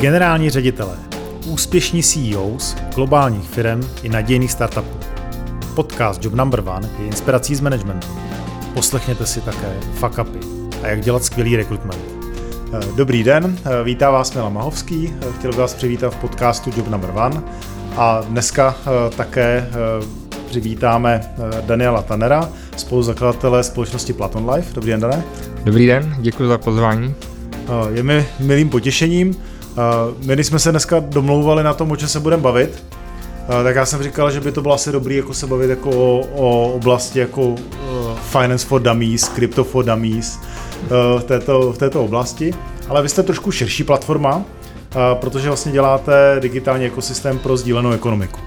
Generální ředitelé, úspěšní CEOs globálních firm i nadějných startupů. Podcast Job Number One je inspirací z managementu. Poslechněte si také fuck upy a jak dělat skvělý rekrutment. Dobrý den, vítá vás Milan Mahovský, chtěl bych vás přivítat v podcastu Job Number One a dneska eh, také eh, přivítáme eh, Daniela Tanera, spoluzakladatele společnosti Platon Life. Dobrý den, Dané. Dobrý den, děkuji za pozvání. Je mi milým potěšením. My, když jsme se dneska domlouvali na tom, o čem se budeme bavit, tak já jsem říkal, že by to bylo asi dobré jako se bavit jako o, o oblasti jako finance for dummies, crypto for dummies v této, v této oblasti. Ale vy jste trošku širší platforma, protože vlastně děláte digitální ekosystém pro sdílenou ekonomiku.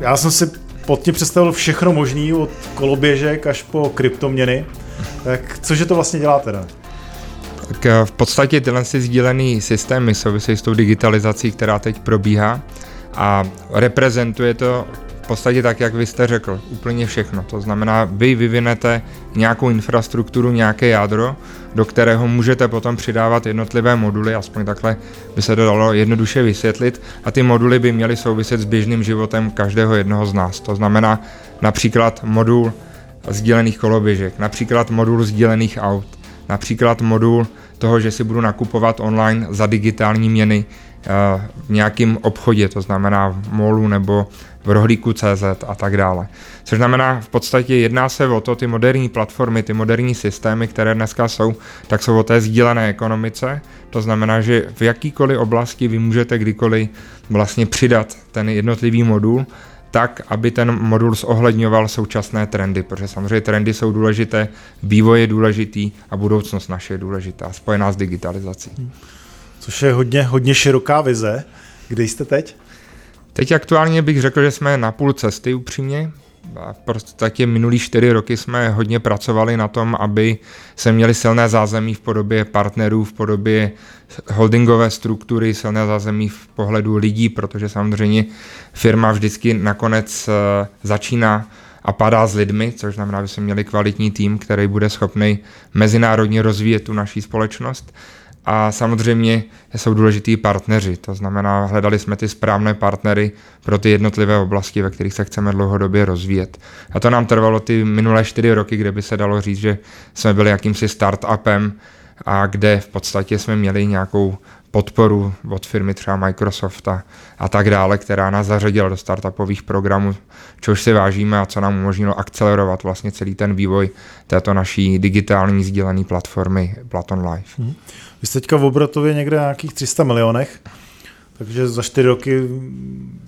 Já jsem si pod tím představil všechno možný, od koloběžek až po kryptoměny. Tak cože to vlastně děláte, ne? Tak eh, v podstatě tyhle sdílený systémy souvisí s tou digitalizací, která teď probíhá a reprezentuje to v podstatě tak, jak vy jste řekl, úplně všechno. To znamená, vy vyvinete nějakou infrastrukturu, nějaké jádro, do kterého můžete potom přidávat jednotlivé moduly, aspoň takhle by se to dalo jednoduše vysvětlit, a ty moduly by měly souviset s běžným životem každého jednoho z nás. To znamená například modul sdílených koloběžek, například modul sdílených aut, například modul toho, že si budu nakupovat online za digitální měny eh, v nějakém obchodě, to znamená v molu nebo v rohlíku CZ a tak dále. Což znamená, v podstatě jedná se o to, ty moderní platformy, ty moderní systémy, které dneska jsou, tak jsou o té sdílené ekonomice. To znamená, že v jakýkoliv oblasti vy můžete kdykoliv vlastně přidat ten jednotlivý modul, tak, aby ten modul zohledňoval současné trendy, protože samozřejmě trendy jsou důležité, vývoj je důležitý a budoucnost naše je důležitá, spojená s digitalizací. Což je hodně, hodně široká vize. Kde jste teď? Teď aktuálně bych řekl, že jsme na půl cesty upřímně. Prostě minulý čtyři roky jsme hodně pracovali na tom, aby se měli silné zázemí v podobě partnerů, v podobě holdingové struktury, silné zázemí v pohledu lidí, protože samozřejmě firma vždycky nakonec eh, začíná a padá s lidmi, což znamená, že jsme měli kvalitní tým, který bude schopný mezinárodně rozvíjet tu naší společnost. A samozřejmě jsou důležitý partneři, to znamená, hledali jsme ty správné partnery pro ty jednotlivé oblasti, ve kterých se chceme dlouhodobě rozvíjet. A to nám trvalo ty minulé čtyři roky, kde by se dalo říct, že jsme byli jakýmsi startupem a kde v podstatě jsme měli nějakou podporu od firmy třeba Microsoft a, a tak dále, která nás zařadila do startupových programů, což si vážíme a co nám umožnilo akcelerovat vlastně celý ten vývoj této naší digitální sdílené platformy Platon Life. Hmm. Vy jste teďka v obratově někde na nějakých 300 milionech, takže za čtyři roky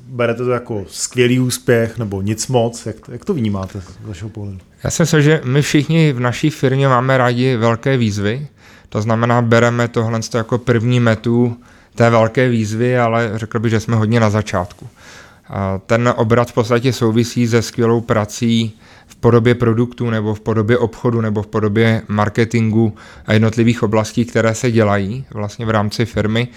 berete to jako skvělý úspěch nebo nic moc. Jak, jak to vnímáte z vašeho pohledu? Já si myslím, že my všichni v naší firmě máme rádi velké výzvy, to znamená, bereme tohle jako první metu té velké výzvy, ale řekl bych, že jsme hodně na začátku. Ten obrat v podstatě souvisí se skvělou prací v podobě produktů nebo v podobě obchodu nebo v podobě marketingu a jednotlivých oblastí, které se dělají vlastně v rámci firmy,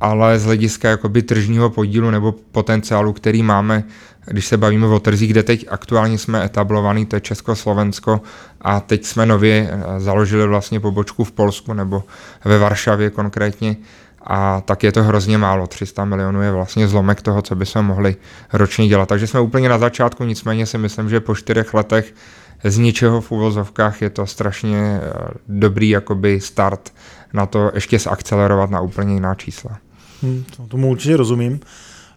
ale z hlediska jakoby tržního podílu nebo potenciálu, který máme, když se bavíme o trzích, kde teď aktuálně jsme etablovaný, to je Česko-Slovensko a teď jsme nově eh, založili vlastně pobočku v Polsku nebo ve Varšavě konkrétně, a tak je to hrozně málo. 300 milionů je vlastně zlomek toho, co by jsme mohli ročně dělat. Takže jsme úplně na začátku, nicméně si myslím, že po čtyřech letech z ničeho v uvozovkách je to strašně eh, dobrý jakoby start na to ještě zakcelerovat na úplně jiná čísla. Hmm, tomu určitě rozumím.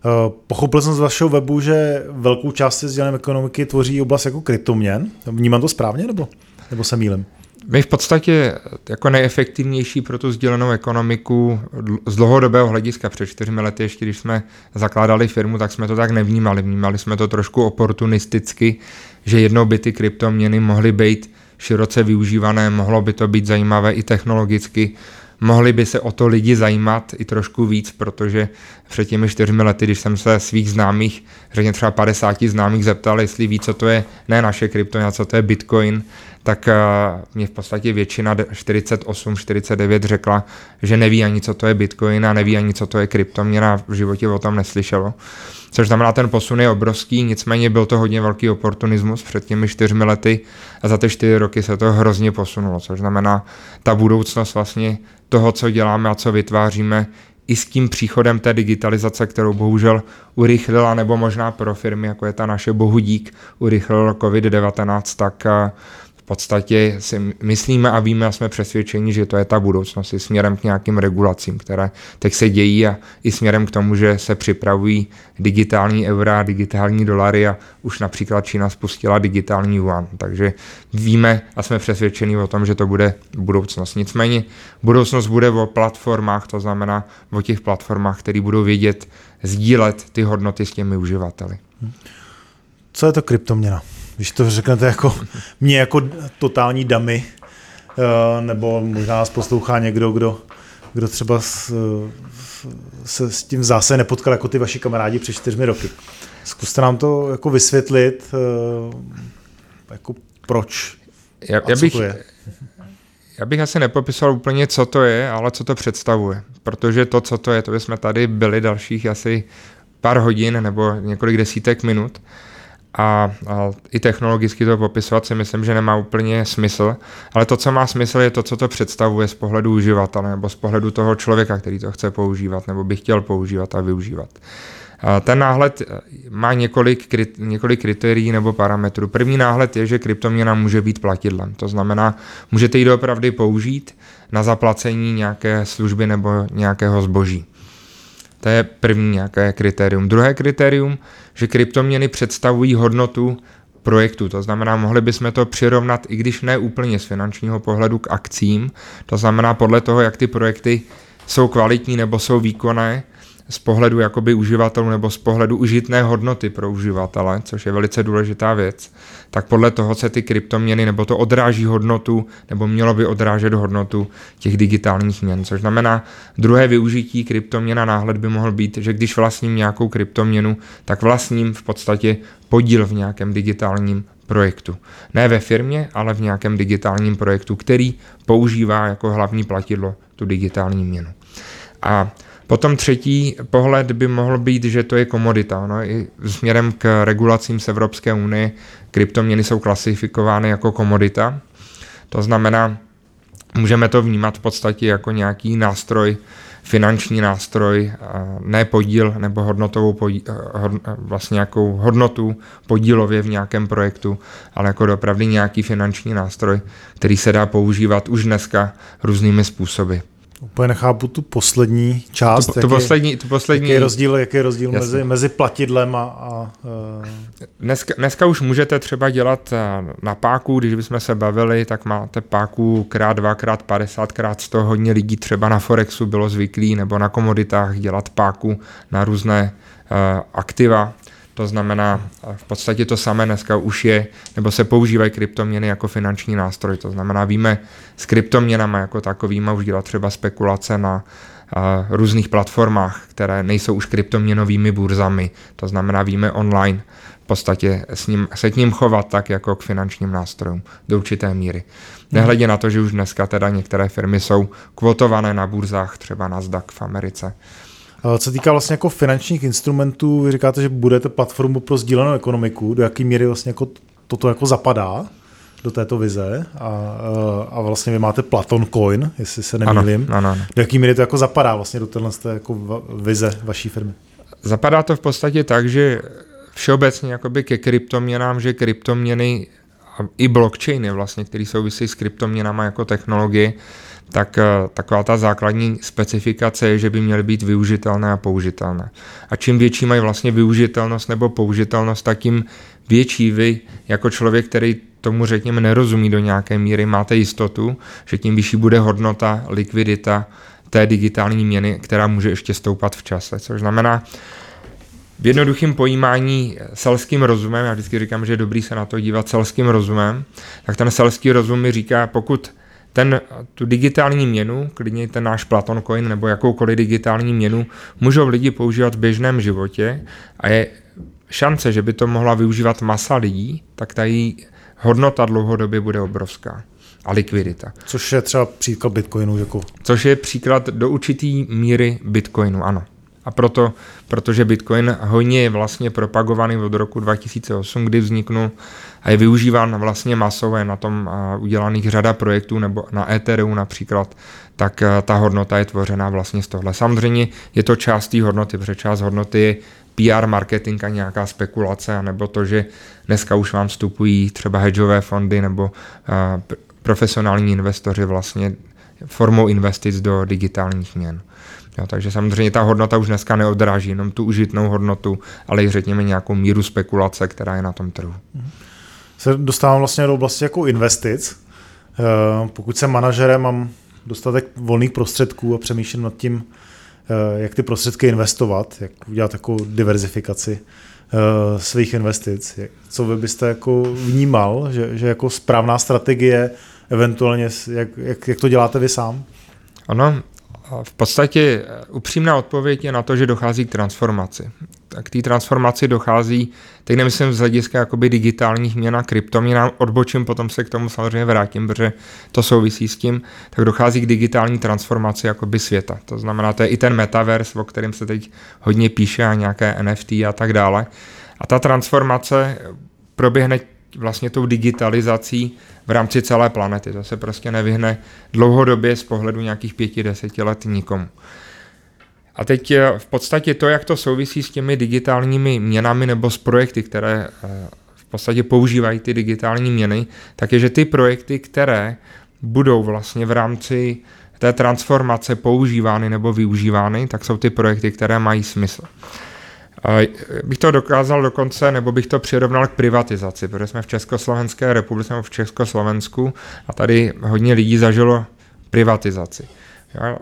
Eh, pochopil jsem z vašeho webu, že velkou část sdílené ekonomiky tvoří oblast jako kryptoměn. Vnímám to správně, nebo, nebo se mýlim? My v podstatě jako nejefektivnější pro tu sdílenou ekonomiku z dlouhodobého hlediska před čtyřmi lety, ještě když jsme zakládali firmu, tak jsme to tak nevnímali. Vnímali jsme to trošku oportunisticky, že jednou by ty kryptoměny mohly být široce využívané, mohlo by to být zajímavé i technologicky, mohli by se o to lidi zajímat i trošku víc, protože před těmi čtyřmi lety, když jsem se svých známých, řekně třeba 50 známých zeptal, jestli ví, co to je, ne naše kryptoměna, co to je Bitcoin, tak uh, mě v podstatě většina 48, 49 řekla, že neví ani, co to je Bitcoin a neví ani, co to je kryptoměna, v životě o tom neslyšelo. což znamená, ten posun je obrovský, nicméně byl to hodně velký oportunismus před těmi čtyřmi lety a za ty čtyři roky se to hrozně posunulo, což znamená, ta budoucnost vlastně toho, co děláme a co vytváříme, i s tím příchodem té digitalizace, kterou bohužel urychlila, nebo možná pro firmy, jako je ta naše Bohudík, urychlil COVID-19, tak podstatě si myslíme a víme a jsme přesvědčeni, že to je ta budoucnost i směrem k nějakým regulacím, které teď se dějí a i směrem k tomu, že se připravují digitální eura, digitální dolary a už například Čína spustila digitální yuan. Takže víme a jsme přesvědčeni o tom, že to bude budoucnost. Nicméně budoucnost bude o platformách, to znamená o těch platformách, které budou vědět sdílet ty hodnoty s těmi uživateli. Co je to kryptoměna? Když to řeknete jako mě jako totální damy, eh, nebo možná nás poslouchá někdo, kdo, kdo třeba s, se s tím zase nepotkal jako ty vaši kamarádi před čtyřmi roky. Zkuste nám to jako vysvětlit, eh, jako proč já, já bych, je. Já bych asi nepopisoval úplně, co to je, ale co to představuje. Protože to, co to je, to jsme tady byli dalších asi pár hodin nebo několik desítek minut a, a i technologicky to popisovat si myslím, že nemá úplně smysl, ale to, co má smysl, je to, co to představuje z pohledu uživatele nebo z pohledu toho člověka, který to chce používat nebo by chtěl používat a využívat. Ten náhled eh, má několik, několik kritérií nebo parametrů. První náhled je, že kryptoměna může být platidlem. To znamená, můžete ji doopravdy použít na zaplacení nějaké služby nebo nějakého zboží. To je první nějaké kritérium. Druhé kritérium, že kryptoměny představují hodnotu projektu. To znamená, mohli bychom to přirovnat, i když ne úplně z finančního pohledu, k akcím. To znamená, podle toho, jak ty projekty jsou kvalitní nebo jsou výkonné, z pohledu jakoby uživatelů nebo z pohledu užitné hodnoty pro uživatele, což je velice důležitá věc, tak podle toho se ty kryptoměny nebo to odráží hodnotu nebo mělo by odrážet hodnotu těch digitálních měn. Což znamená, druhé využití kryptoměna náhled by mohl být, že když vlastním nějakou kryptoměnu, tak vlastním v podstatě podíl v nějakém digitálním projektu. Ne ve firmě, ale v nějakém digitálním projektu, který používá jako hlavní platidlo tu digitální měnu. A Potom třetí pohled by mohl být, že to je komodita. No, I směrem k regulacím z Evropské unie kryptoměny jsou klasifikovány jako komodita. To znamená, můžeme to vnímat v podstatě jako nějaký nástroj, finanční nástroj, ne podíl nebo hodnotovou podíl, vlastně nějakou hodnotu podílově v nějakém projektu, ale jako dopravdy nějaký finanční nástroj, který se dá používat už dneska různými způsoby. Úplně nechápu tu poslední část. To, to, poslední, to poslední... Jaký je rozdíl, jaký je rozdíl mezi, mezi platidlem a... a uh... dneska, dneska už můžete třeba dělat eh, na páku, když bychom se bavili, tak máte páku krát 2, krát 50, krát 100. Hodně lidí třeba na Forexu bylo zvyklý nebo na komoditách dělat páku na různé uh, aktiva. To znamená, v podstatě to samé dneska už je, nebo se používají kryptoměny jako finanční nástroj. To znamená, víme s kryptoměnama jako takovými už dělat třeba spekulace na a, různých platformách, které nejsou už kryptoměnovými burzami. To znamená, víme online v podstatě s ním, se k ním chovat tak jako k finančním nástrojům do určité míry. Nehledě na to, že už dneska teda některé firmy jsou kvotované na burzách, třeba Nasdaq v Americe. Co se týká vlastně jako finančních instrumentů, vy říkáte, že budete platformu pro sdílenou ekonomiku, do jaké míry vlastně jako toto jako zapadá do této vize a, a vlastně vy máte Platon Coin, jestli se nemýlím. Ano, ano, ano. Do jaké míry to jako zapadá vlastně do téhle jako vize vaší firmy? Zapadá to v podstatě tak, že všeobecně jakoby ke kryptoměnám, že kryptoměny i blockchainy vlastně, které souvisí s kryptoměnama jako technologie, tak eh, taková ta základní specifikace je, že by měly být využitelné a použitelné. A čím větší mají vlastně využitelnost nebo použitelnost, tak tím větší vy jako člověk, který tomu řekněme nerozumí do nějaké míry, máte jistotu, že tím vyšší bude hodnota, likvidita té digitální měny, která může ještě stoupat v čase. Což znamená, v jednoduchém pojímání selským rozumem, já vždycky říkám, že je dobrý se na to dívat selským rozumem, tak ten selský rozum mi říká, pokud ten, tu digitální měnu, klidně ten náš Platon Coin nebo jakoukoliv digitální měnu, můžou lidi používat v běžném životě a je šance, že by to mohla využívat masa lidí, tak ta její hodnota dlouhodobě bude obrovská a likvidita. Což je třeba příklad Bitcoinu. Jako... Což je příklad do určitý míry Bitcoinu, ano. A proto, protože Bitcoin hojně je vlastně propagovaný od roku 2008, kdy vzniknul a je využíván vlastně masově na tom udělaných řada projektů nebo na Ethereum například, tak ta hodnota je tvořená vlastně z tohle. Samozřejmě je to část té hodnoty, protože část hodnoty je PR marketing a nějaká spekulace, nebo to, že dneska už vám vstupují třeba hedžové fondy nebo profesionální investoři vlastně formou investic do digitálních měn. Jo, takže samozřejmě ta hodnota už dneska neodráží jenom tu užitnou hodnotu, ale i řekněme nějakou míru spekulace, která je na tom trhu. Se dostávám vlastně do oblasti jako investic. Eh, pokud jsem manažerem, mám dostatek volných prostředků a přemýšlím nad tím, eh, jak ty prostředky investovat, jak udělat takovou diverzifikaci eh, svých investic. Co vy byste jako vnímal, že, že jako správná strategie, eventuálně jak, jak, jak to děláte vy sám? Ano, v podstatě upřímná odpověď je na to, že dochází k transformaci. K té transformaci dochází, teď nemyslím z hlediska jakoby digitálních měn a kryptoměn, odbočím, potom se k tomu samozřejmě vrátím, protože to souvisí s tím, tak dochází k digitální transformaci jakoby světa. To znamená, to je i ten metaverse, o kterém se teď hodně píše a nějaké NFT a tak dále. A ta transformace proběhne vlastně tou digitalizací v rámci celé planety. To se prostě nevyhne dlouhodobě z pohledu nějakých pěti, deseti let nikomu. A teď eh, v podstatě to, jak to souvisí s těmi digitálními měnami nebo s projekty, které eh, v podstatě používají ty digitální měny, tak je, že ty projekty, které budou vlastně v rámci té transformace používány nebo využívány, tak jsou ty projekty, které mají smysl. Bych to dokázal dokonce, nebo bych to přirovnal k privatizaci, protože jsme v Československé republice nebo v Československu a tady hodně lidí zažilo privatizaci.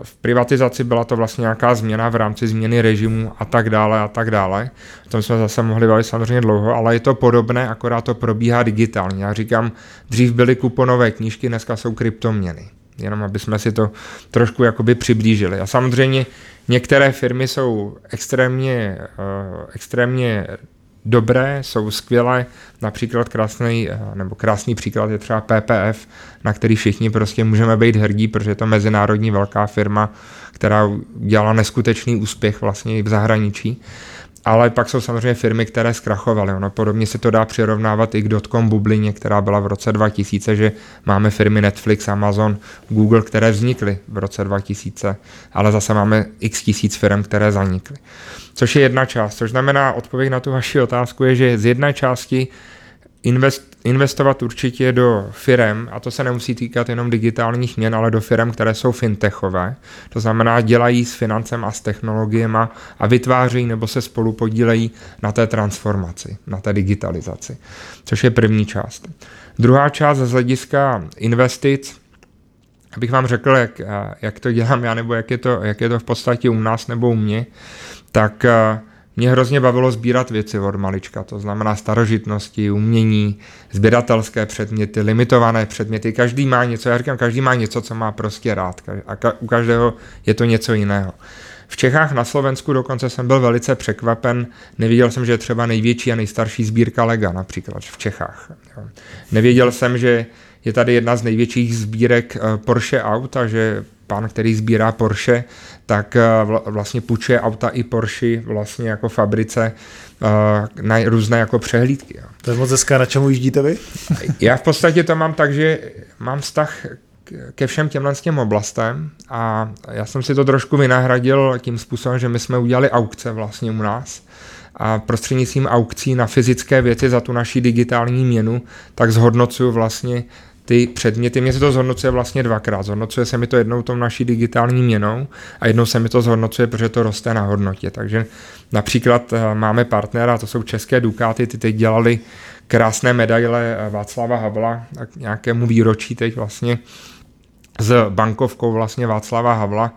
V privatizaci byla to vlastně nějaká změna v rámci změny režimu a tak dále a tak dále. O tom jsme zase mohli bavit samozřejmě dlouho, ale je to podobné, akorát to probíhá digitálně. Já říkám, dřív byly kuponové knížky, dneska jsou kryptoměny. Jenom aby jsme si to trošku jakoby přiblížili. A samozřejmě některé firmy jsou extrémně, uh, extrémně dobré, jsou skvělé, například krásný, eh, nebo krásný příklad je třeba PPF, na který všichni prostě můžeme být hrdí, protože je to mezinárodní velká firma, která dělala neskutečný úspěch vlastně i v zahraničí. Ale pak jsou samozřejmě firmy, které zkrachovaly. Ono podobně se to dá přirovnávat i k dotcom bublině, která byla v roce 2000, že máme firmy Netflix, Amazon, Google, které vznikly v roce 2000, ale zase máme x tisíc firm, které zanikly. Což je jedna část. Což znamená, odpověď na tu vaši otázku je, že z jedné části invest, investovat určitě do firm, a to se nemusí týkat jenom digitálních měn, ale do firm, které jsou fintechové. To znamená, dělají s financem a s technologiemi a vytváří nebo se spolu podílejí na té transformaci, na té digitalizaci, což je první část. Druhá část z hlediska investic, abych vám řekl, jak, jak to dělám já, nebo jak je to, jak je to v podstatě u nás nebo u mě, tak mě hrozně bavilo sbírat věci od malička, to znamená starožitnosti, umění, sběratelské předměty, limitované předměty. Každý má něco, já říkám, každý má něco, co má prostě rád a ka- u každého je to něco jiného. V Čechách na Slovensku dokonce jsem byl velice překvapen. Nevěděl jsem, že je třeba největší a nejstarší sbírka Lega například v Čechách. Nevěděl jsem, že je tady jedna z největších sbírek eh, Porsche aut a že pán, který sbírá Porsche, tak eh, vlastně půjčuje auta i Porsche vlastně jako fabrice eh, na různé jako přehlídky. To je moc hezké, na čemu jíždíte vy? Já v podstatě to mám tak, že mám vztah ke všem těmhle těm oblastem a já jsem si to trošku vynahradil tím způsobem, že my jsme udělali aukce vlastně u nás a prostřednictvím aukcí na fyzické věci za tu naší digitální měnu, tak zhodnocuju vlastně ty předměty. Mně se to zhodnocuje vlastně dvakrát. Zhodnocuje se mi to jednou tou naší digitální měnou a jednou se mi to zhodnocuje, protože to roste na hodnotě. Takže například eh, máme partnera, to jsou české Dukáty, ty teď dělali krásné medaile eh, Václava Havla k nějakému výročí teď vlastně s bankovkou vlastně Václava Havla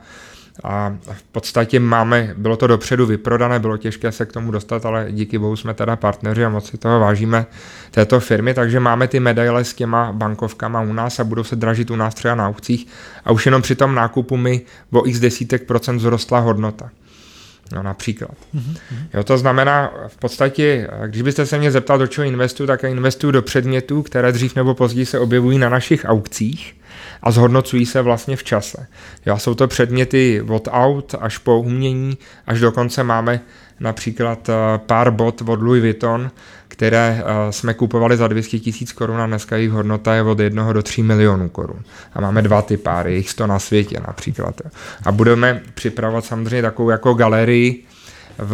a v podstatě máme, bylo to dopředu vyprodané, bylo těžké se k tomu dostat, ale díky bohu jsme teda partneři a moc si toho vážíme této firmy, takže máme ty medaile s těma bankovkama u nás a budou se dražit u nás třeba na aukcích a už jenom při tom nákupu mi o x desítek procent vzrostla hodnota. No například. Mm-hmm. Jo, to znamená, v podstatě, když byste se mě zeptal, do čeho investuju, tak já investuju do předmětů, které dřív nebo později se objevují na našich aukcích a zhodnocují se vlastně v čase. Jo, jsou to předměty od aut až po umění, až dokonce máme například eh, pár bot od Louis Vuitton, které eh, jsme kupovali za 200 tisíc korun a dneska jejich hodnota je od 1 do 3 milionů korun. A máme dva ty páry, jich to na světě například. A budeme připravovat samozřejmě takovou jako galerii v,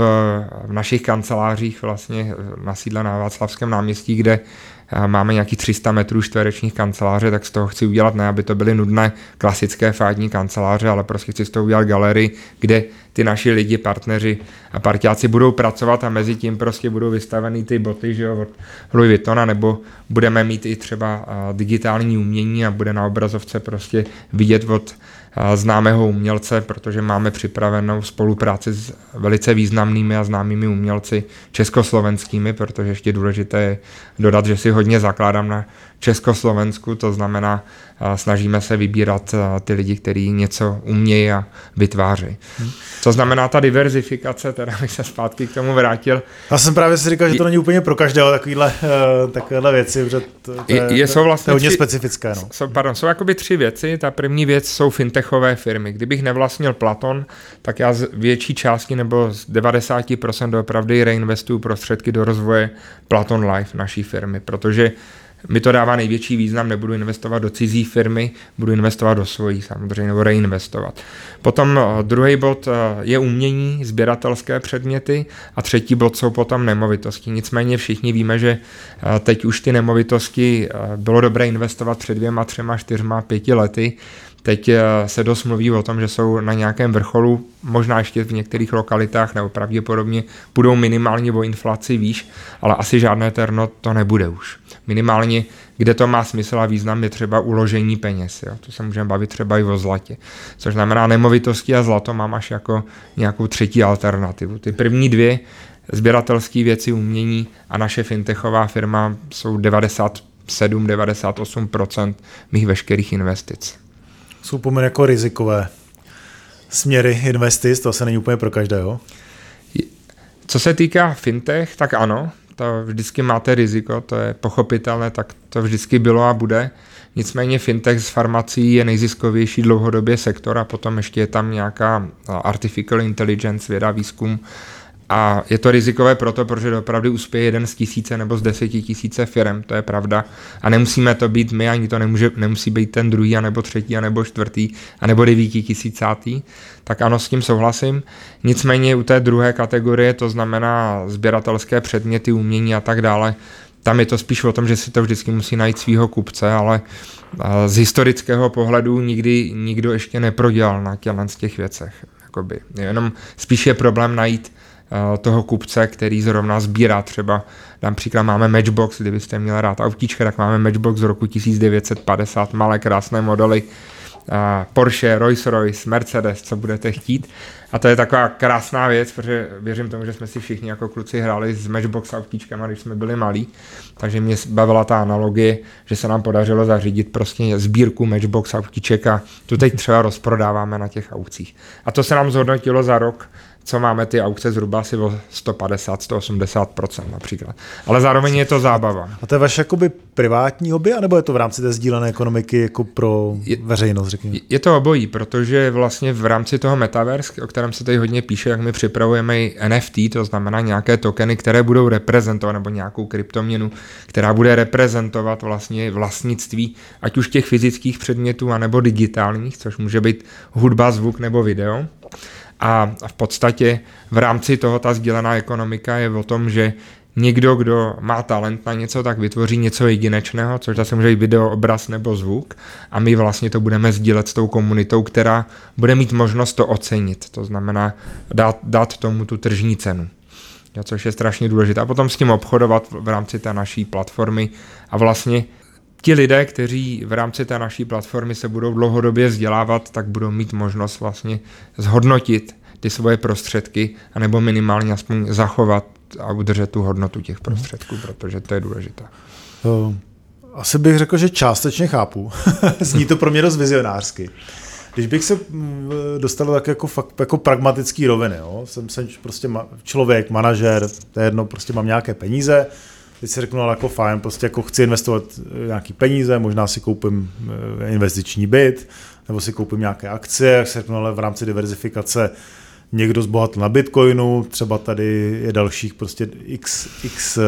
v našich kancelářích vlastně na sídle na Václavském náměstí, kde máme nějaký 300 metrů čtverečních kanceláře, tak z toho chci udělat ne, aby to byly nudné klasické fádní kanceláře, ale prostě chci z toho udělat galerii, kde ty naši lidi, partneři a partiáci budou pracovat a mezi tím prostě budou vystaveny ty boty, že jo, od Louis Vuittona, nebo budeme mít i třeba digitální umění a bude na obrazovce prostě vidět od známého umělce, protože máme připravenou spolupráci s velice významnými a známými umělci československými, protože ještě důležité je dodat, že si hodně zakládám na Československu, to znamená, snažíme se vybírat ty lidi, kteří něco umějí a vytváří. Hmm. To znamená ta diverzifikace, teda bych se zpátky k tomu vrátil. Já jsem právě si říkal, že to není úplně pro každého takovýhle, uh, takovéhle věci, protože to, to, je, je, jsou vlastně to je hodně tři, specifické. No. Jsou, pardon, jsou jakoby tři věci. Ta první věc jsou fintechové firmy. Kdybych nevlastnil Platon, tak já z větší části nebo z 90% doopravdy reinvestuju prostředky do rozvoje Platon Life naší firmy, protože mi to dává největší význam, nebudu investovat do cizí firmy, budu investovat do svojí samozřejmě, nebo reinvestovat. Potom eh, druhý bod eh, je umění, sběratelské předměty a třetí bod jsou potom nemovitosti. Nicméně všichni víme, že eh, teď už ty nemovitosti bylo dobré investovat před dvěma, třema, čtyřma, pěti lety, Teď se dost mluví o tom, že jsou na nějakém vrcholu, možná ještě v některých lokalitách, nebo pravděpodobně budou minimálně o inflaci výš, ale asi žádné terno to nebude už minimálně, kde to má smysl a význam, je třeba uložení peněz. Jo. To se můžeme bavit třeba i o zlatě. Což znamená, nemovitosti a zlato mám až jako nějakou třetí alternativu. Ty první dvě sběratelské věci, umění a naše fintechová firma jsou 97-98% mých veškerých investic. Jsou poměrně jako rizikové směry investic, to se není úplně pro každého. Co se týká fintech, tak ano, to vždycky máte riziko, to je pochopitelné, tak to vždycky bylo a bude. Nicméně fintech z farmací je nejziskovější dlouhodobě sektor a potom ještě je tam nějaká artificial intelligence, věda, výzkum, a je to rizikové proto, protože opravdu uspěje jeden z tisíce nebo z deseti tisíce firm, to je pravda. A nemusíme to být my, ani to nemůže, nemusí být ten druhý, anebo třetí, anebo čtvrtý, anebo devíti tisícátý. Tak ano, s tím souhlasím. Nicméně u té druhé kategorie, to znamená sběratelské předměty, umění a tak dále, tam je to spíš o tom, že si to vždycky musí najít svého kupce, ale z historického pohledu nikdy nikdo ještě neprodělal na těch věcech. Jakoby. Jenom spíš je problém najít Eh, toho kupce, který zrovna sbírá třeba, dám příklad, máme Matchbox, kdybyste měli rád autíčka, tak máme Matchbox z roku 1950, malé krásné modely, eh, Porsche, Rolls-Royce, Mercedes, co budete chtít. A to je taková krásná věc, protože věřím tomu, že jsme si všichni jako kluci hráli s Matchbox autíčkama, když jsme byli malí. Takže mě bavila ta analogie, že se nám podařilo zařídit prostě sbírku Matchbox autíček a tu teď třeba rozprodáváme na těch aukcích. A to se nám zhodnotilo za rok co máme ty aukce zhruba asi o 150-180% například. Ale zároveň je to zábava. A to je vaše jakoby privátní hobby, anebo je to v rámci té sdílené ekonomiky jako pro je, veřejnost, řekněme? Je to obojí, protože vlastně v rámci toho metaverse, o kterém se tady hodně píše, jak my připravujeme i NFT, to znamená nějaké tokeny, které budou reprezentovat, nebo nějakou kryptoměnu, která bude reprezentovat vlastně vlastnictví, ať už těch fyzických předmětů, anebo digitálních, což může být hudba, zvuk nebo video. A v podstatě v rámci toho ta sdílená ekonomika je o tom, že někdo, kdo má talent na něco, tak vytvoří něco jedinečného, což zase může být video, obraz nebo zvuk. A my vlastně to budeme sdílet s tou komunitou, která bude mít možnost to ocenit, to znamená dát, dát tomu tu tržní cenu. Což je strašně důležité. A potom s tím obchodovat v rámci té naší platformy. A vlastně ti lidé, kteří v rámci té naší platformy se budou dlouhodobě vzdělávat, tak budou mít možnost vlastně zhodnotit ty svoje prostředky, anebo minimálně aspoň zachovat a udržet tu hodnotu těch prostředků, protože to je důležité. Asi bych řekl, že částečně chápu. Zní to pro mě dost vizionářsky. když bych se mm, dostal tak jako, fakt, jako pragmatický roviny, jo? Jsem, jsem prostě ma, člověk, manažer, to je jedno, prostě mám nějaké peníze, teď si řeknu, ale jako fajn, prostě jako chci investovat eh, nějaký peníze, možná si koupím eh, investiční byt, nebo si koupím nějaké akcie, jak se řeknu, ale v rámci diverzifikace někdo zbohatl na Bitcoinu, třeba tady je dalších prostě x, x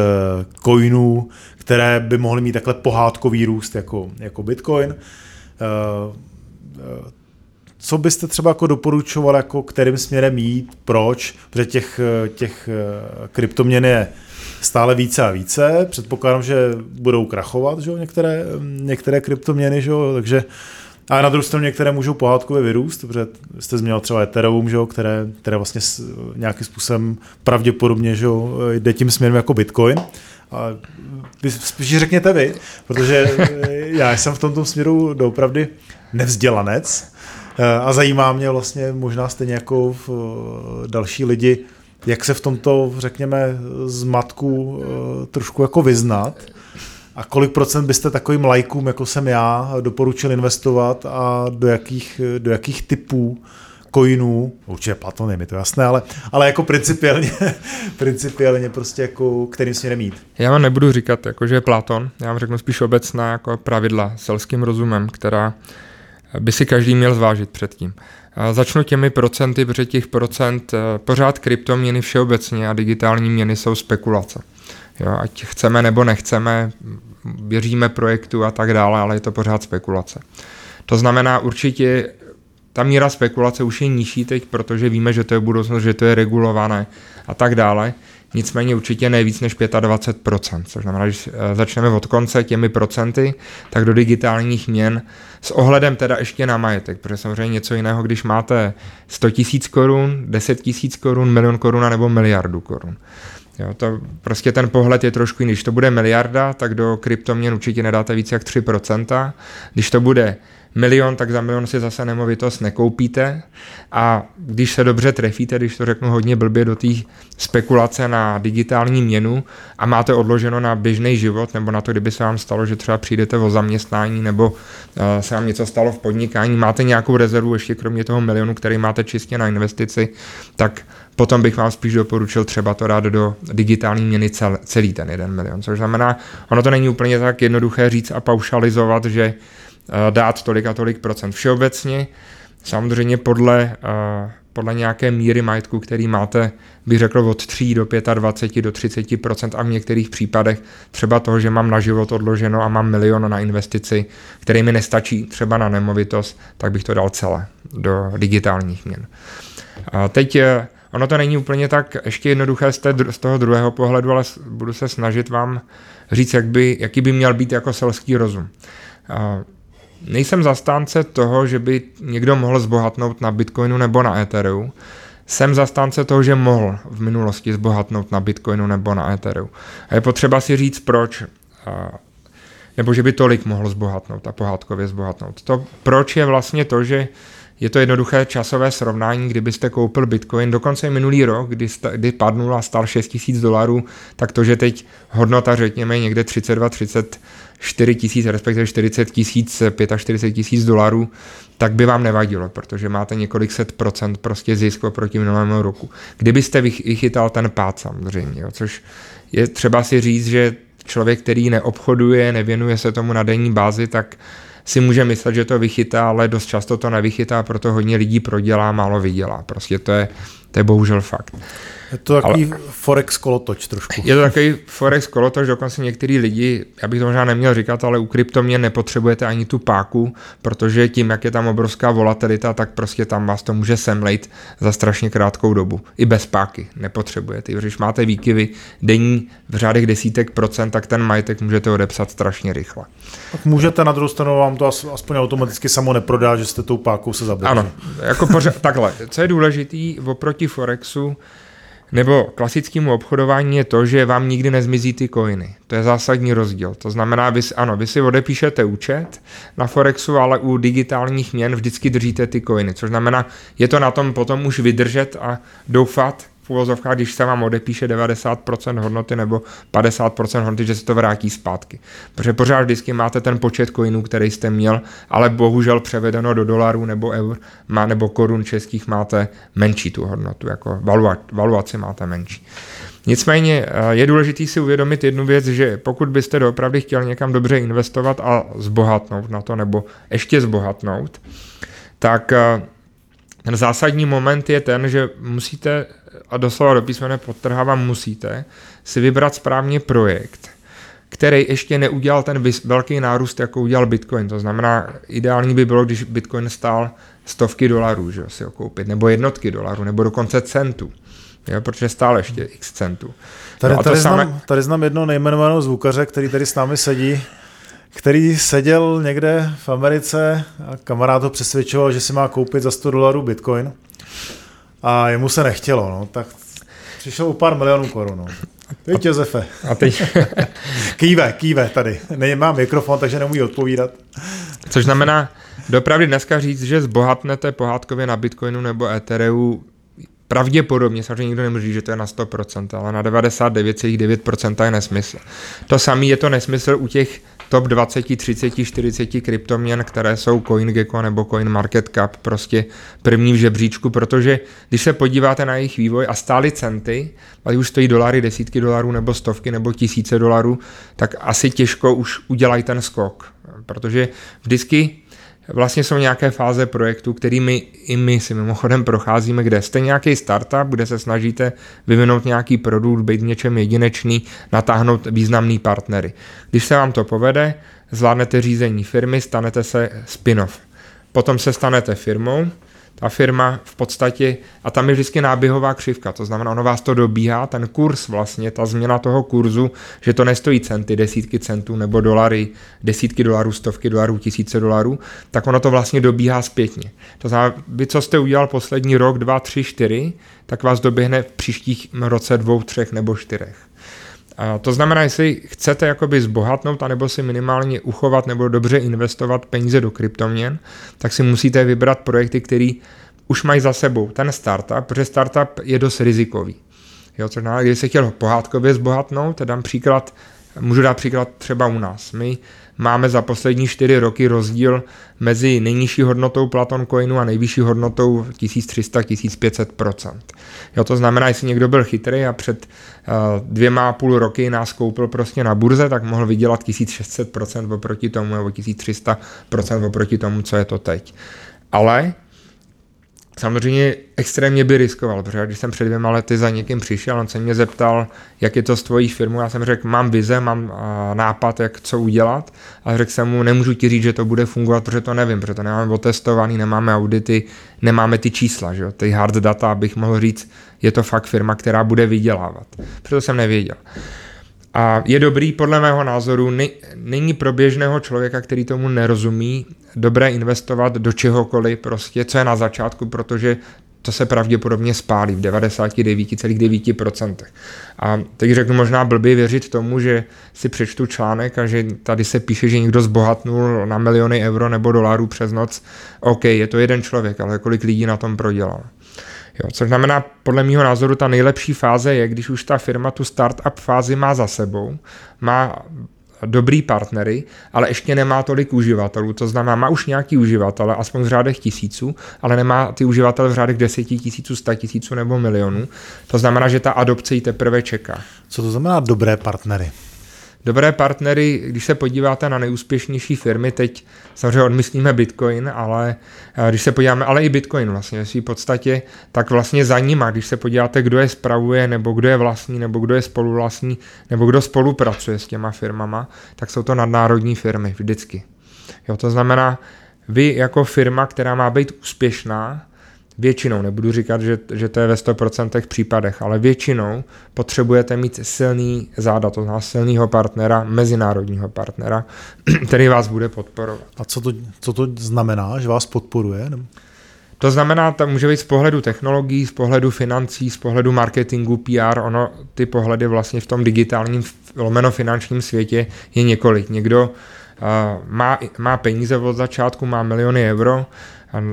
coinů, které by mohly mít takhle pohádkový růst jako, jako Bitcoin. Co byste třeba jako doporučoval, jako kterým směrem jít, proč? Protože těch, těch kryptoměn je stále více a více. Předpokládám, že budou krachovat že? Některé, některé kryptoměny, že? takže a na druhou stranu některé můžou pohádkově vyrůst, protože jste zmínil třeba Ethereum, že? Které, které vlastně nějakým způsobem pravděpodobně že? jde tím směrem jako Bitcoin. A vy, spíš řekněte vy, protože já jsem v tomto směru doopravdy nevzdělanec a zajímá mě vlastně možná stejně jako v další lidi, jak se v tomto, řekněme, zmatku eh, trošku jako vyznat a kolik procent byste takovým lajkům, jako jsem já, doporučil investovat a do jakých, do jakých typů coinů, určitě Platon je mi to jasné, ale, ale jako principiálně, principiálně prostě jako kterým směrem jít. Já vám nebudu říkat, jako že je Platon, já vám řeknu spíš obecná jako pravidla selským rozumem, která by si každý měl zvážit předtím. Začnu těmi procenty, protože těch procent eh, pořád kryptoměny všeobecně a digitální měny jsou spekulace. Jo, ať chceme nebo nechceme, věříme projektu a tak dále, ale je to pořád spekulace. To znamená určitě ta míra spekulace už je nižší teď, protože víme, že to je budoucnost, že to je regulované a tak dále nicméně určitě ne víc než 25%, což znamená, že eh, začneme od konce těmi procenty, tak do digitálních měn s ohledem teda ještě na majetek, protože samozřejmě něco jiného, když máte 100 tisíc korun, 10 tisíc korun, milion korun nebo miliardu korun. Jo, to prostě ten pohled je trošku jiný. Když to bude miliarda, tak do kryptoměn určitě nedáte více jak 3%. Když to bude milion, tak za milion si zase nemovitost nekoupíte a když se dobře trefíte, když to řeknu hodně blbě do té spekulace na digitální měnu a máte odloženo na běžný život nebo na to, kdyby se vám stalo, že třeba přijdete o zaměstnání nebo uh, se vám něco stalo v podnikání, máte nějakou rezervu ještě kromě toho milionu, který máte čistě na investici, tak potom bych vám spíš doporučil třeba to dát do digitální měny cel, celý ten jeden milion, což znamená, ono to není úplně tak jednoduché říct a paušalizovat, že Eh, dát tolik a tolik procent všeobecně. Samozřejmě podle, eh, podle nějaké míry majetku, který máte, bych řekl od 3 do 25 do 30% a v některých případech třeba toho, že mám na život odloženo a mám milion na investici, který mi nestačí třeba na nemovitost, tak bych to dal celé do digitálních měn. Teď eh, ono to není úplně tak ještě jednoduché z, té, z toho druhého pohledu, ale budu se snažit vám říct, jak by, jaký by měl být jako selský rozum. Nejsem zastánce toho, že by někdo mohl zbohatnout na Bitcoinu nebo na Ethereum. Jsem zastánce toho, že mohl v minulosti zbohatnout na Bitcoinu nebo na Ethereum. A je potřeba si říct, proč. Nebo že by tolik mohl zbohatnout a pohádkově zbohatnout. To proč je vlastně to, že je to jednoduché časové srovnání, kdybyste koupil Bitcoin dokonce minulý rok, kdy, sta, kdy padnul a stal 6 000 dolarů, tak to, že teď hodnota řekněme někde 32, 30 4 tisíc, respektive 40 tisíc, 45 tisíc dolarů, tak by vám nevadilo, protože máte několik set procent prostě zisk oproti minulému roku. Kdybyste vychytal ten pád samozřejmě, jo, což je třeba si říct, že člověk, který neobchoduje, nevěnuje se tomu na denní bázi, tak si může myslet, že to vychytá, ale dost často to nevychytá, proto hodně lidí prodělá, málo vydělá. Prostě to je, to je bohužel fakt. Je to takový Ale, forex kolotoč trošku. Je to takový forex kolotoč, dokonce některý lidi, já bych to možná neměl říkat, ale u kryptomě nepotřebujete ani tu páku, protože tím, jak je tam obrovská volatilita, tak prostě tam vás to může semlejt za strašně krátkou dobu. I bez páky nepotřebujete. Když máte výkyvy denní v řádech desítek procent, tak ten majetek můžete odepsat strašně rychle. Tak můžete na druhou stranu vám to aspoň automaticky samo neprodá, že jste tou pákou se zabili. Ano, jako pořád, takhle. Co je důležitý oproti Forexu, nebo klasickému obchodování je to, že vám nikdy nezmizí ty coiny. To je zásadní rozdíl. To znamená, vy, ano, vy si odepíšete účet na Forexu, ale u digitálních měn vždycky držíte ty coiny. Což znamená, je to na tom potom už vydržet a doufat, v úvozovkách, když se vám odepíše 90% hodnoty nebo 50% hodnoty, že se to vrátí zpátky. Protože pořád vždycky máte ten počet coinů, který jste měl, ale bohužel převedeno do dolarů nebo eur má, nebo korun českých máte menší tu hodnotu, jako valuaci máte menší. Nicméně eh, je důležité si uvědomit jednu věc, že pokud byste doopravdy chtěl někam dobře investovat a zbohatnout na to, nebo ještě zbohatnout, tak eh, ten zásadní moment je ten, že musíte, a doslova do písmene podtrhávám, musíte si vybrat správně projekt, který ještě neudělal ten velký nárůst, jako udělal Bitcoin. To znamená, ideální by bylo, když Bitcoin stál stovky dolarů, že si ho koupit, nebo jednotky dolarů, nebo dokonce centů. Jo, protože stále ještě x centů. Tady, no tady, samé... znám, tady znám jedno nejmenovaného zvukaře, který tady s námi sedí, který seděl někde v Americe a kamarád ho přesvědčoval, že si má koupit za 100 dolarů bitcoin a jemu se nechtělo, no, tak přišel u pár milionů korun. No. Teď Josefe. A teď... kýve, kýve tady. Nemám mikrofon, takže nemůžu odpovídat. Což znamená, dopravdy dneska říct, že zbohatnete pohádkově na Bitcoinu nebo Ethereu Pravděpodobně, samozřejmě nikdo nemůže že to je na 100%, ale na 99,9% je nesmysl. To samé je to nesmysl u těch top 20, 30, 40 kryptoměn, které jsou CoinGecko nebo CoinMarketCap, prostě první v žebříčku, protože když se podíváte na jejich vývoj a stály centy, ať už stojí dolary, desítky dolarů nebo stovky nebo tisíce dolarů, tak asi těžko už udělají ten skok, protože vždycky vlastně jsou nějaké fáze projektu, kterými i my si mimochodem procházíme, kde jste nějaký startup, kde se snažíte vyvinout nějaký produkt, být něčem jedinečný, natáhnout významný partnery. Když se vám to povede, zvládnete řízení firmy, stanete se spin-off. Potom se stanete firmou, ta firma v podstatě, a tam je vždycky náběhová křivka, to znamená, ono vás to dobíhá, ten kurz vlastně, ta změna toho kurzu, že to nestojí centy, desítky centů nebo dolary, desítky dolarů, stovky dolarů, tisíce dolarů, tak ono to vlastně dobíhá zpětně. To znamená, vy, co jste udělal poslední rok, dva, tři, čtyři, tak vás doběhne v příštích roce dvou, třech nebo čtyřech. To znamená, jestli chcete jakoby zbohatnout, anebo si minimálně uchovat nebo dobře investovat peníze do kryptoměn, tak si musíte vybrat projekty, které už mají za sebou ten startup, protože startup je dost rizikový. Jo, co znamená, když se chtěl pohádkově zbohatnout, dám příklad, můžu dát příklad třeba u nás. My máme za poslední čtyři roky rozdíl mezi nejnižší hodnotou Platon Coinu a nejvyšší hodnotou 1300-1500%. Jo, to znamená, jestli někdo byl chytrý a před uh, dvěma a půl roky nás koupil prostě na burze, tak mohl vydělat 1600% oproti tomu nebo 1300% oproti tomu, co je to teď. Ale samozřejmě extrémně by riskoval, protože když jsem před dvěma lety za někým přišel, on se mě zeptal, jak je to s tvojí firmou, já jsem řekl, mám vize, mám nápad, jak co udělat a řekl jsem mu, nemůžu ti říct, že to bude fungovat, protože to nevím, protože to nemáme otestovaný, nemáme audity, nemáme ty čísla, že jo, ty hard data, abych mohl říct, je to fakt firma, která bude vydělávat. Proto jsem nevěděl. A je dobrý, podle mého názoru, není pro běžného člověka, který tomu nerozumí, dobré investovat do čehokoliv, prostě, co je na začátku, protože to se pravděpodobně spálí v 99,9%. A teď řeknu možná blbě věřit tomu, že si přečtu článek a že tady se píše, že někdo zbohatnul na miliony euro nebo dolarů přes noc. OK, je to jeden člověk, ale kolik lidí na tom prodělal. Jo, což znamená, podle mého názoru, ta nejlepší fáze je, když už ta firma tu startup fázi má za sebou, má dobrý partnery, ale ještě nemá tolik uživatelů. To znamená, má už nějaký uživatele, aspoň v řádech tisíců, ale nemá ty uživatele v řádech deseti tisíců, sta tisíců nebo milionů. To znamená, že ta adopce ji teprve čeká. Co to znamená dobré partnery? Dobré partnery, když se podíváte na nejúspěšnější firmy, teď samozřejmě odmyslíme Bitcoin, ale eh, když se podíváme, ale i Bitcoin vlastně ve své podstatě, tak vlastně za nima, když se podíváte, kdo je spravuje, nebo kdo je vlastní, nebo kdo je spoluvlastní, nebo kdo spolupracuje s těma firmama, tak jsou to nadnárodní firmy vždycky. Jo, to znamená, vy jako firma, která má být úspěšná, Většinou, nebudu říkat, že, že to je ve 100% případech, ale většinou potřebujete mít silný záda, to znamená silného partnera, mezinárodního partnera, který vás bude podporovat. A co to, co to znamená, že vás podporuje? To znamená, to může být z pohledu technologií, z pohledu financí, z pohledu marketingu, PR, ono ty pohledy vlastně v tom digitálním lomeno finančním světě je několik. Někdo má, má peníze od začátku, má miliony euro,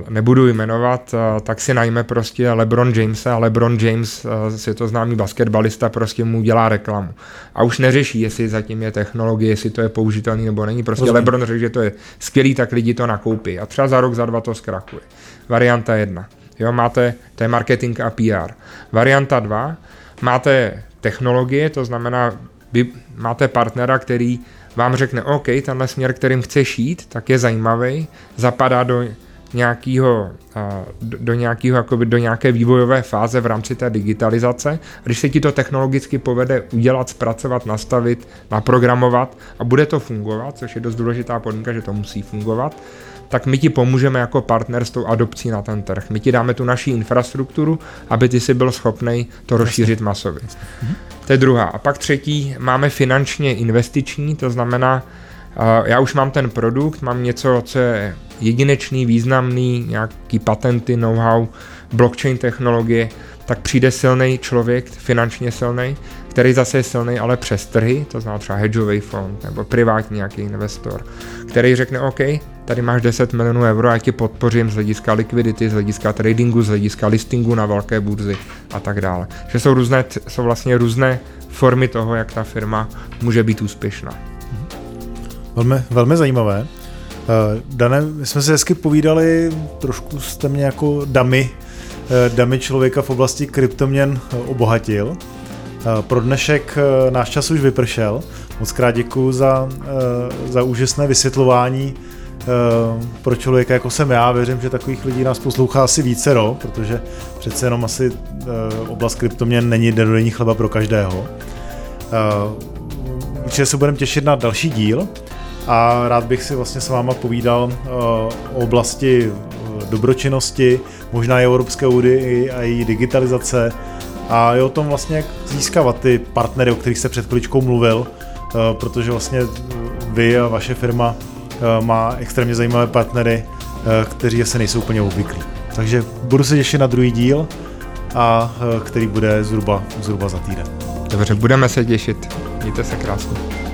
nebudu jmenovat, tak si najme prostě LeBron Jamesa a LeBron James, je to známý basketbalista, prostě mu dělá reklamu. A už neřeší, jestli zatím je technologie, jestli to je použitelný nebo není. Prostě Rozumím. LeBron řekl, že to je skvělý, tak lidi to nakoupí. A třeba za rok, za dva to zkrakuje. Varianta jedna. Jo, máte, to je marketing a PR. Varianta dva, máte technologie, to znamená, vy máte partnera, který vám řekne, OK, tenhle směr, kterým chceš jít, tak je zajímavý, zapadá do nějakého, do, nějakého, jakoby do nějaké vývojové fáze v rámci té digitalizace. A když se ti to technologicky povede udělat, zpracovat, nastavit, naprogramovat a bude to fungovat, což je dost důležitá podmínka, že to musí fungovat, tak my ti pomůžeme jako partner s tou adopcí na ten trh. My ti dáme tu naší infrastrukturu, aby ty si byl schopný to rozšířit masově. Mhm. To je druhá. A pak třetí, máme finančně investiční, to znamená, já už mám ten produkt, mám něco, co je jedinečný, významný, nějaký patenty, know-how, blockchain technologie, tak přijde silný člověk, finančně silný, který zase je silný, ale přes trhy, to znamená třeba hedžový fond nebo privátní nějaký investor, který řekne, OK, tady máš 10 milionů euro, já ti podpořím z hlediska likvidity, z hlediska tradingu, z hlediska listingu na velké burzy a tak dále. Že jsou, různé, jsou vlastně různé formy toho, jak ta firma může být úspěšná. Velmi, velmi zajímavé. Uh, Dane, my jsme si hezky povídali, trošku jste mě jako damy, uh, damy člověka v oblasti kryptoměn obohatil. Uh, pro dnešek náš čas už vypršel. Moc krát děkuji za, za úžasné vysvětlování pro člověka jako jsem já. Věřím, že takových lidí nás poslouchá asi vícero, protože přece jenom asi oblast kryptoměn není denodenní chleba pro každého. Určitě se budeme těšit na další díl a rád bych si vlastně s váma povídal o oblasti dobročinnosti, možná i Evropské unii a její digitalizace a i o tom vlastně, jak získávat ty partnery, o kterých jste před chviličkou mluvil, protože vlastně vy a vaše firma má extrémně zajímavé partnery, kteří asi nejsou úplně obvyklí. Takže budu se těšit na druhý díl, a který bude zhruba, zhruba za týden. Dobře, budeme se těšit. Mějte se krásně.